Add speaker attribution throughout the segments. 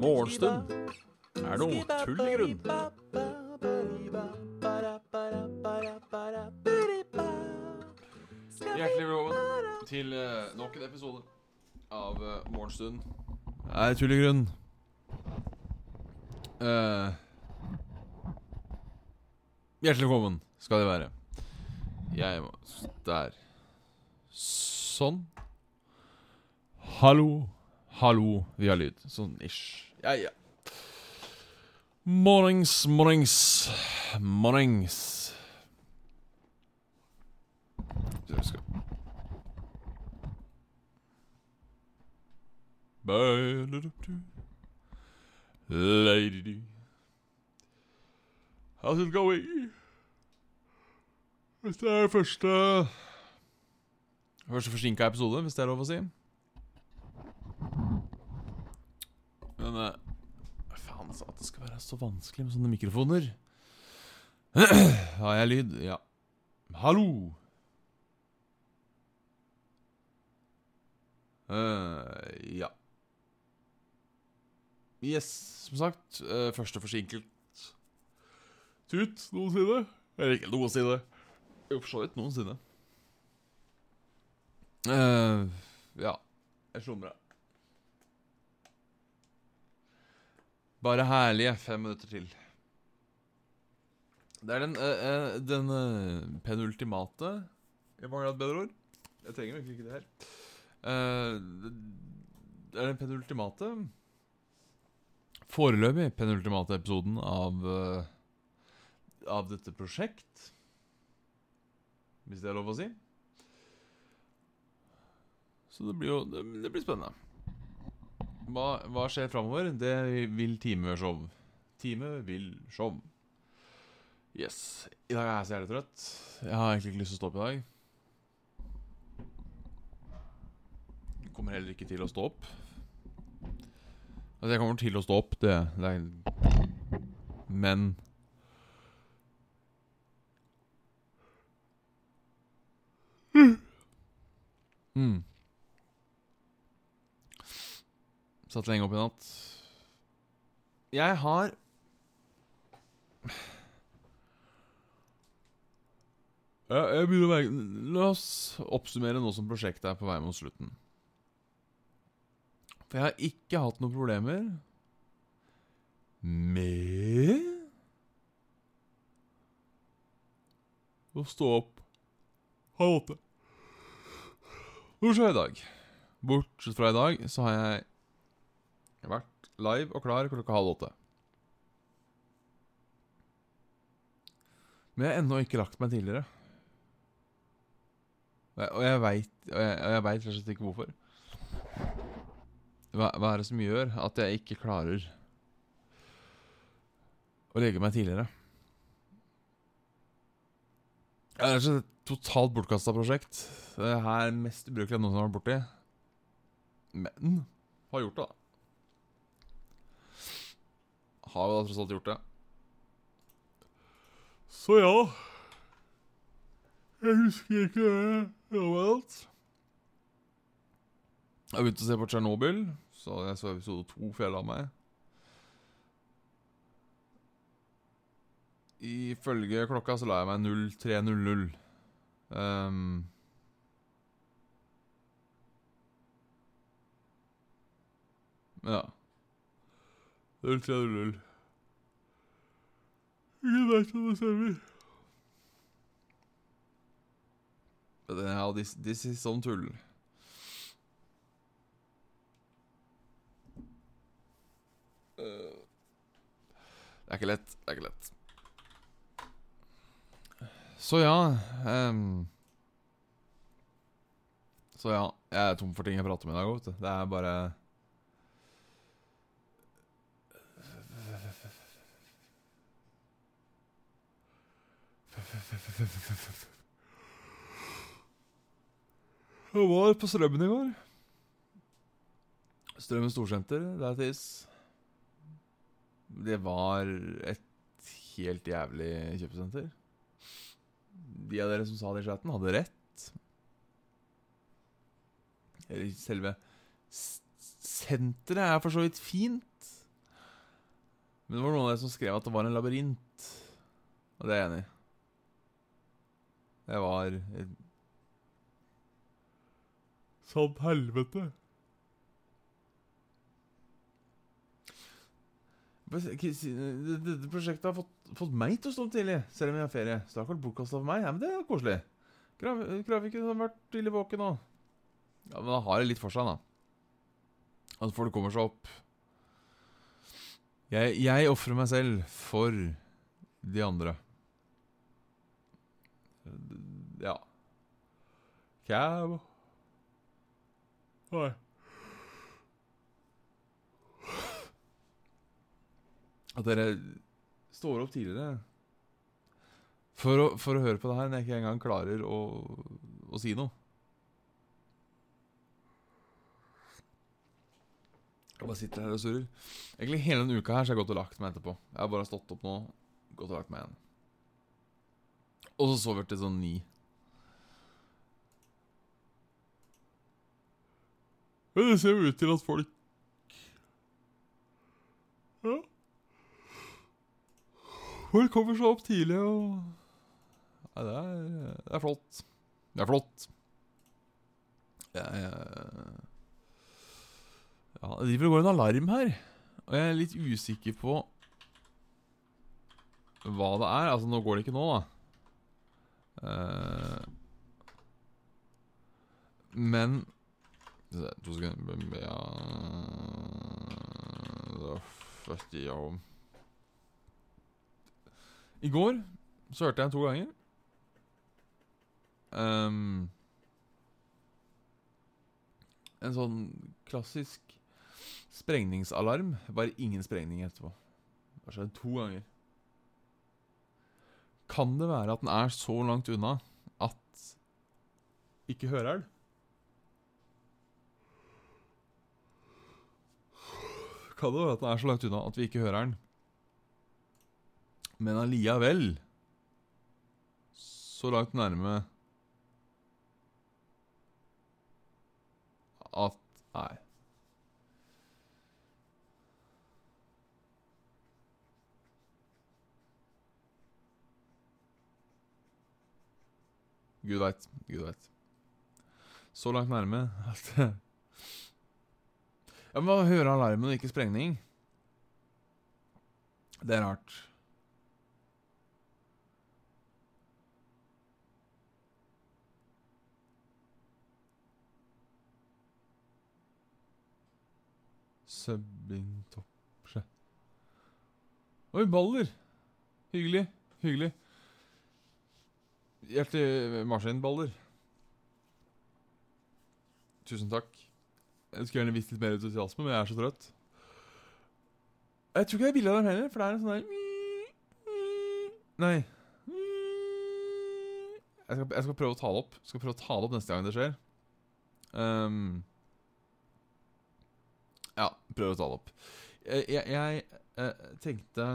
Speaker 1: Morgenstund er noe tull i grunn. Hjertelig velkommen til eh, nok en episode av uh, Morgenstund er tull i grunn. Uh, hjertelig velkommen skal de være. Jeg må Der. Sånn. Hallo. Hallo. Vi har lyd. Sånn ish. Ja, ja. Mornings, mornings, mornings. Lady How's it going? Dette er første Første forsinka episode, hvis det er lov å si. Men uh, Faen, altså, at det skal være så vanskelig med sånne mikrofoner. Har jeg lyd? Ja. Hallo! Uh, ja. Yes, som sagt. Uh, første forsinket tut noensinne. Eller ikke noensinne. Jo, for så vidt noensinne. Eh, ja. Jeg slumra. Bare herlige fem minutter til. Det er den, uh, uh, den uh, penultimate Jeg mangler et bedre ord. Jeg trenger egentlig ikke det her. Det er den penultimate Foreløpig penultimate episoden av Av dette prosjekt. Hvis det er lov å si. Så det blir jo Det, det blir spennende. Hva, hva skjer framover? Det vil Time show. Time vil show. Yes. I dag er jeg så jævlig trøtt. Jeg har egentlig ikke lyst til å stå opp i dag. Jeg kommer heller ikke til å stå opp. Altså, jeg kommer til å stå opp, det, det er Men mm. Satt lenge opp i natt. Jeg har jeg begynner å merke La oss oppsummere nå som prosjektet er på vei mot slutten. For jeg har ikke hatt noen problemer med å stå opp halv åtte. Bortsett fra i dag. Bortsett fra i dag så har jeg vært live og klar klokka halv åtte. Men jeg har ennå ikke lagt meg tidligere. Og jeg- veit rett og slett ikke hvorfor. Hva, hva er det som gjør at jeg ikke klarer å legge meg tidligere? Det er rett et totalt bortkasta prosjekt. Det er her mest ubrukelig jeg som har vært borti. Men har gjort det, da. Har jo da tross alt gjort det. Så ja Jeg husker ikke det overalt. Jeg har begynt å se på Tsjernobyl, så jeg så episode to fjell jeg la meg. Ifølge klokka så la jeg meg 03.00. Um, ja. 03.00. Ingen veit om det stemmer. This, this sånn tull. Det er ikke lett. Det er ikke lett. Så ja ehm. Så ja, jeg er tom for ting jeg prater om i dag. Det er bare Jeg var på Strømmen i går. Strømmen storsenter, that is. Det var et helt jævlig kjøpesenter. De av dere som sa det i chatten, hadde rett. Selve senteret er for så vidt fint. Men det var noen av dere som skrev at det var en labyrint. Og det er jeg enig i. Det var Sånn helvete. Dette prosjektet har fått, fått meg til å stå opp tidlig, selv om jeg har ferie. Det vært bortkasta for meg. Ja, men det er koselig. Grafikken har vært tidlig våken nå. Ja, men da har det litt for seg, da. At folk kommer seg opp. Jeg, jeg ofrer meg selv for de andre. Ja. Cab Nei. At dere står opp tidligere for å, for å høre på det her når jeg ikke engang klarer å, å si noe. Jeg bare sitter her og surrer. Egentlig hele denne uka her så har jeg gått og lagt meg etterpå. Jeg har bare stått opp nå, gått og lagt meg igjen. Og så sover jeg til sånn ni. Men det ser jo ut til at folk Ja. Folk kommer seg opp tidlig og Nei, det er, det er flott. Det er flott. Jeg Ja, det driver og går en alarm her. Og jeg er litt usikker på hva det er. Altså, nå går det ikke nå, da. Uh, men Da fuck jeg om. I går så hørte jeg to ganger. Um, en sånn klassisk sprengningsalarm. Bare ingen sprengning etterpå. Det har skjedd to ganger. Kan det være at den er så langt unna at ikke hører den? Kan det være at den er så langt unna at vi ikke hører den? Men alliavel så langt nærme at Nei. Gud veit. Gud veit. Så langt nærme at Ja, må høre alarmen og ikke sprengning? Det er rart. Subbing toppsje Oi, baller! Hyggelig. Hyggelig. Hjertelig maskinballer. Tusen takk. Jeg skulle gjerne visst litt mer entusiasme, men jeg er så trøtt. Jeg tror ikke jeg er billig av dem heller, for det er en sånn der Nei. Jeg skal, jeg skal prøve å ta det opp. Jeg skal prøve å ta det opp neste gang det skjer. Um, ja, prøve å ta det opp. Jeg, jeg, jeg eh, tenkte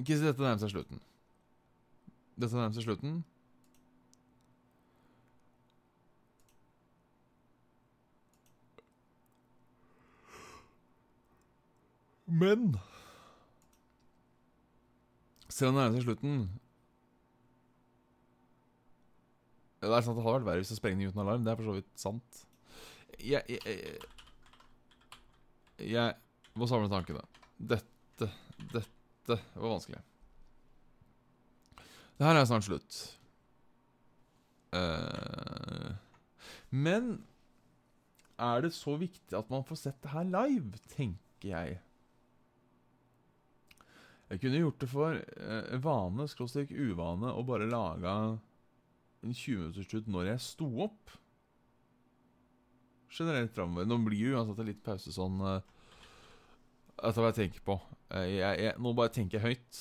Speaker 1: Ikke si dette nærmer seg slutten. Dette nærmer seg slutten. Men Selv om det nærmer seg slutten Det er sant det hadde vært verre hvis det sprengte uten alarm. Det er for så vidt sant. Jeg Jeg, jeg, jeg må samle tankene. Dette Dette var vanskelig. Det her er snart slutt. Uh, men er det så viktig at man får sett det her live, tenker jeg. Jeg kunne gjort det for eh, vane, skråstrek uvane, og bare laga en 20-minuttersslutt når jeg sto opp. Generelt framover. Nå blir jo uansett litt pause sånn uh, Etter hva jeg tenker på. Eh, jeg, jeg, nå bare tenker jeg høyt.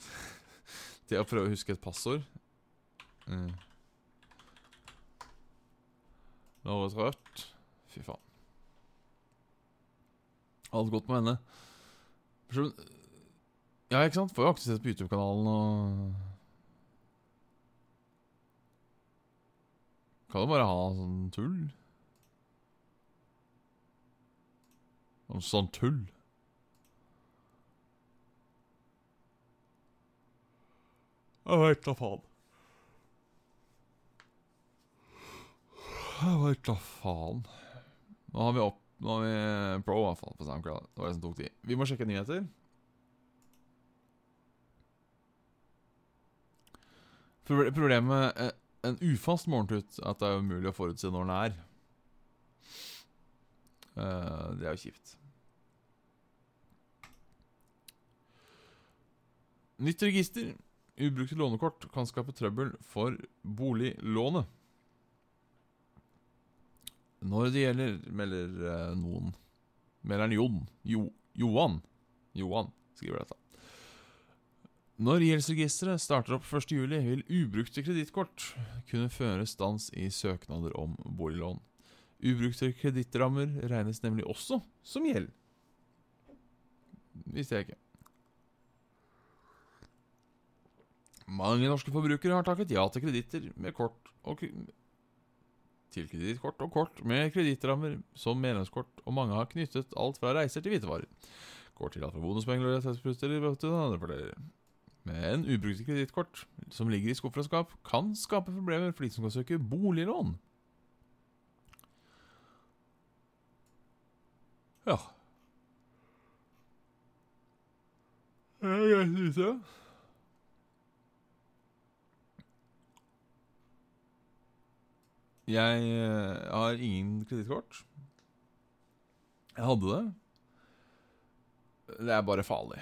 Speaker 1: Til å prøve å huske et passord. Mm. Nå har jeg vært Fy faen. Alt godt med henne. Ja, ikke sant? Får jo aktivitet på YouTube-kanalen og Kan jo bare ha sånn tull. Sånn sånn tull. Jeg veit da faen. Jeg veit da faen. Nå har vi opp Nå har vi Pro, i hvert fall, på SoundCloud. Det var det som tok tid. Vi må sjekke nyheter. Problemet med eh, en ufast morgentut at det er umulig å forutse når den er. Eh, det er jo kjipt. Nytt register. Ubrukte lånekort kan skape trøbbel for boliglånet. Når det gjelder, melder eh, noen Melder Jon jo, Johan Johan skriver dette. Når gjeldsregisteret starter opp 1.7, vil ubrukte kredittkort kunne føre stans i søknader om boliglån. Ubrukte kredittrammer regnes nemlig også som gjeld. Visste jeg ikke. Mange norske forbrukere har takket ja til kreditter med kort og til kredittkort og kort med kredittrammer som medlemskort, og mange har knyttet alt fra reiser til hvitevarer. Går til alt fra bonuspenger og rettshetsbrudder til andre fordeler. Men ubrukte kredittkort som ligger i skuffer og skap, kan skape problemer for de som kan søke boliglån. Ja. Det er greit å vite. Jeg eh, har ingen kredittkort. Jeg hadde det. Det er bare farlig.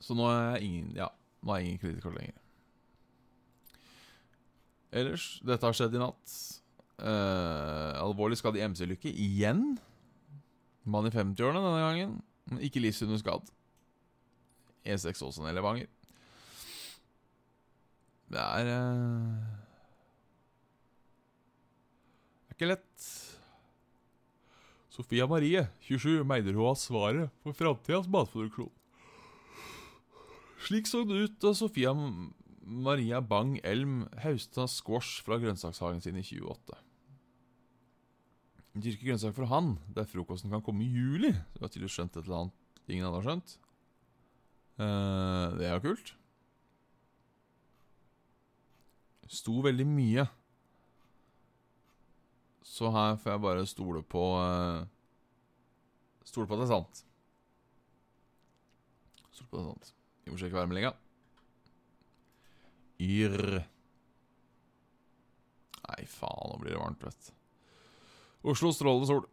Speaker 1: Så nå er jeg ingen Ja, nå har jeg ingen kredittkort lenger. Ellers, dette har skjedd i natt. Eh, alvorlig skadd i MC-lykke igjen. Mann i 50-årene denne gangen. Men ikke livsunderskadd. E6 Åsen eller Levanger. Det er eh, Er. Sofia Marie, 27, mener hun har svaret for framtidas matproduksjon. Slik så det ut da Sofia Maria Bang Elm hausta squash fra grønnsakshagen sin i 28. Dyrke grønnsaker for han, der frokosten kan komme i juli. Du har tydeligvis skjønt et eller annet ingen har skjønt. Eh, det er jo kult. Sto veldig mye. Så her får jeg bare stole på eh, Stole på at det er sant. Stole på at det er sant. Vi må sjekke værmeldinga. Yr. Nei, faen, nå blir det varmt, vet du. Oslo strålende sol.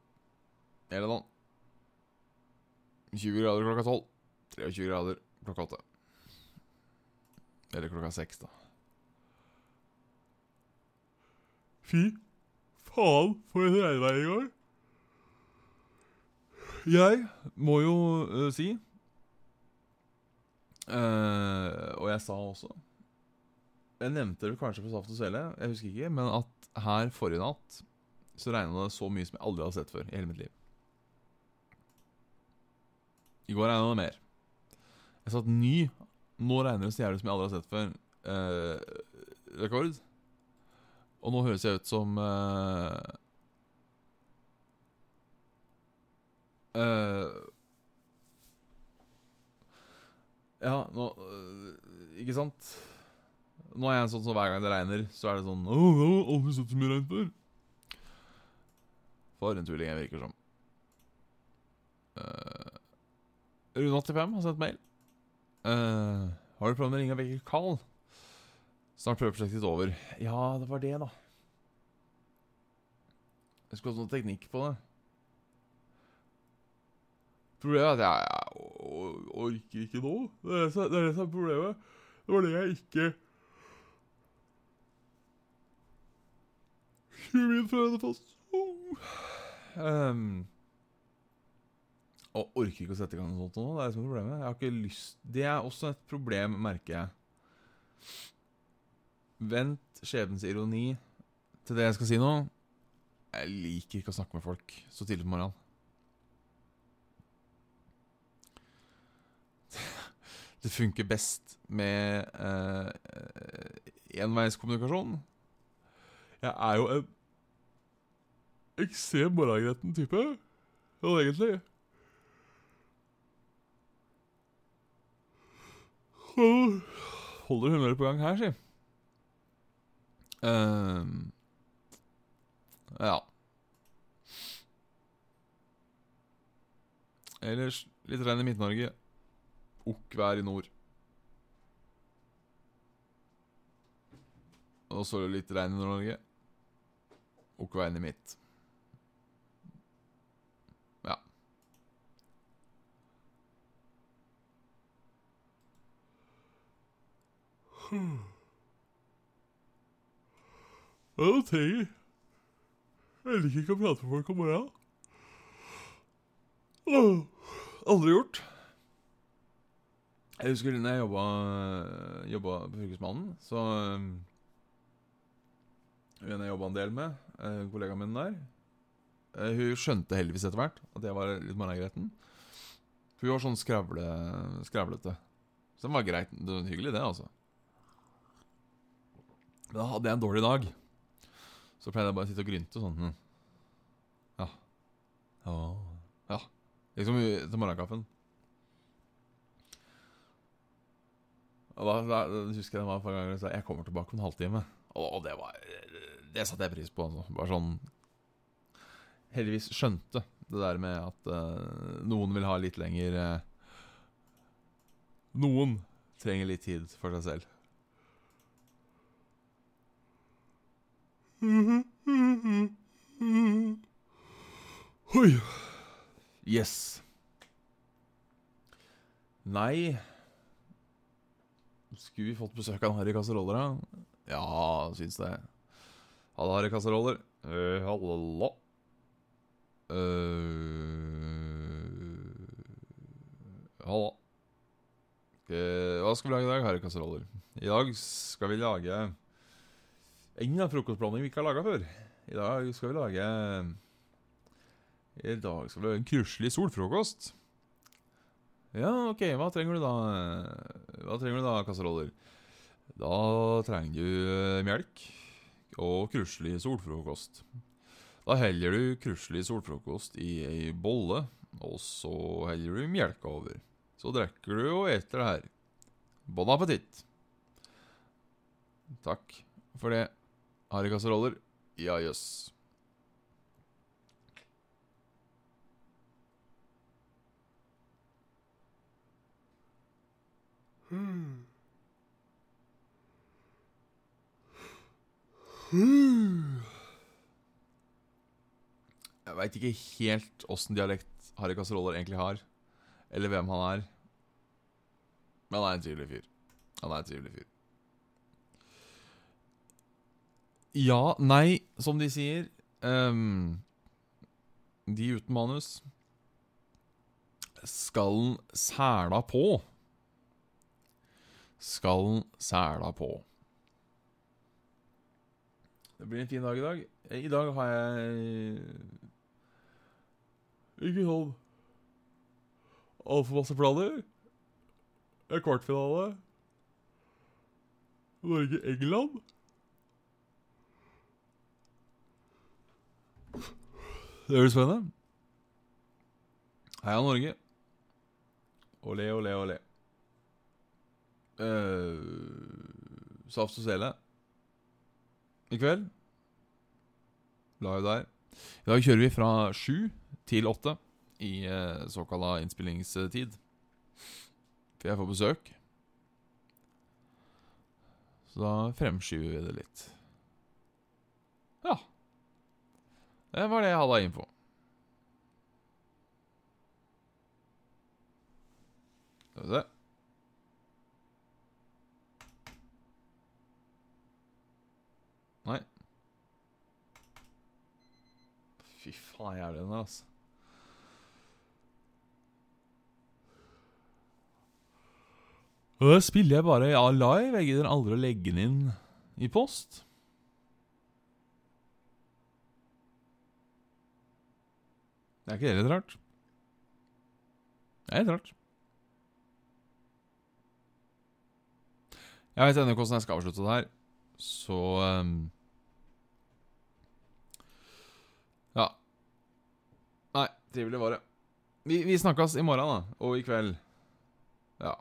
Speaker 1: Hele dagen. 20 grader klokka 12. 23 grader klokka 8. Eller klokka 6, da. Fy faen, for et regnvær i går. Jeg må jo uh, si uh, Og jeg sa også Jeg nevnte det kanskje på Saft og Svele, jeg husker ikke, men at her forrige natt så regna det så mye som jeg aldri har sett før i hele mitt liv. I går regna det mer. Jeg satt ny Nå regner det så jævlig som jeg aldri har sett før. Uh, rekord. Og nå høres jeg ut som uh, uh, Ja, nå uh, Ikke sant? Nå er jeg en sånn som hver gang det regner, så er det sånn Å, jeg har aldri sett så mye regn før. For en tulling jeg virker som. Uh, Rune85 har sendt mail. Uh, har du prøvd å ringe vekke Carl? Snart prøveprosjektet over. Ja, det var det, da. Jeg skulle ha noe teknikk på det. Problemet er at jeg, jeg or- orker ikke nå. Det er det som er problemet. Det var det jeg ikke min føde fast. Um, og orker ikke å sette i gang noe sånt nå. Det er det som er problemet. Jeg har ikke lyst Det er også et problem, merker jeg. Vent skjebnens ironi til det jeg skal si nå. Jeg liker ikke å snakke med folk så tidlig på morgenen. Det funker best med eh, enveiskommunikasjon. Jeg er jo en ekstrem morgengretten type. sånn egentlig Holder humøret på gang her, si. Ehm, ja. Ellers litt regn i Midt-Norge. Okkvær i nord. Og så er det litt regn i Nord-Norge. Okkvær i midt. Ja. Ja, trenger Jeg liker ikke å prate med folk om morgenen. Aldri gjort. Jeg husker da jeg jobba, på Fylkesmannen, så um, En jeg jobba en del med, uh, kollegaen min der uh, Hun skjønte heldigvis etter hvert at jeg var litt morgengretten. Hun var sånn skravle, skravlete. Så det var greit. Det var hyggelig, det, altså. Men da hadde jeg en dårlig dag. Så pleide jeg bare å sitte og grynte sånn. hm. Ja. Ja. ja. Liksom til morgenkaffen. Og da, da, husker jeg det var et par ganger jeg sa jeg kommer tilbake om en halvtime. Og, og det var Det satte jeg pris på. Altså. Bare sånn Heldigvis skjønte det der med at uh, noen vil ha litt lenger uh, Noen trenger litt tid for seg selv. Oi. Yes. Nei Skulle vi fått besøk av en Harry Kasseroller, da? Ja, syns det. Halla, Harry Kasseroller. Uh, hallo. Uh, hallo. Eh, hva skal vi lage i dag, Harry Kasseroller? I dag skal vi lage en frokostblanding vi ikke har laga før. I dag skal vi lage I dag skal vi lage en kruselig solfrokost. Ja, ok, hva trenger du da? Hva trenger du da, kasseroller? Da trenger du eh, melk og kruselig solfrokost. Da heller du kruselig solfrokost i ei bolle, og så heller du melka over. Så drikker du og eter det her. Bon appétit. Takk for det. Kasseroller. Ja, jøss. Jeg veit ikke helt åssen dialekt Harry Kasseroller egentlig har. Eller hvem han er. Men han er en trivelig fyr. Han er en trivelig fyr. Ja, nei, som de sier um, De uten manus Skallen sæla på. Skallen sæla på. Det blir en fin dag i dag. I dag har jeg ikke sånn altfor masse planer. Det er kvartfinale. Norge-England. Det blir spennende. Heia Norge. Olé, olé, olé. Uh, saft og sele. I kveld. Live der. I dag kjører vi fra sju til åtte i uh, såkalla innspillingstid. For jeg får besøk. Så da fremskyver vi det litt. Ja. Det var det jeg hadde av info. Skal vi se. Nei. Fy faen, jævlig den der, altså. Og Da spiller jeg bare ja, live. Jeg gidder aldri å legge den inn i post. Er ikke det litt rart? Det er litt rart. Jeg vet ennå hvordan jeg skal avslutte det her. Så um, Ja. Nei, trivelig var det. Vi, vi snakkes i morgen, da. Og i kveld. Ja.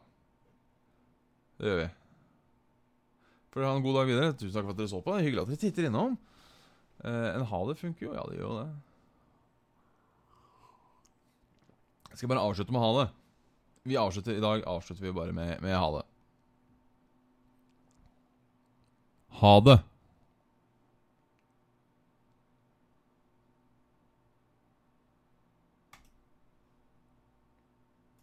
Speaker 1: Det gjør vi. For ha en god dag videre. Tusen takk for at dere så på. Det er Hyggelig at dere titter innom. Eh, en ha det funker jo. Ja, det gjør jo det. Jeg skal bare avslutte med ha det. Vi avslutter I dag avslutter vi bare med, med ha det. Ha det.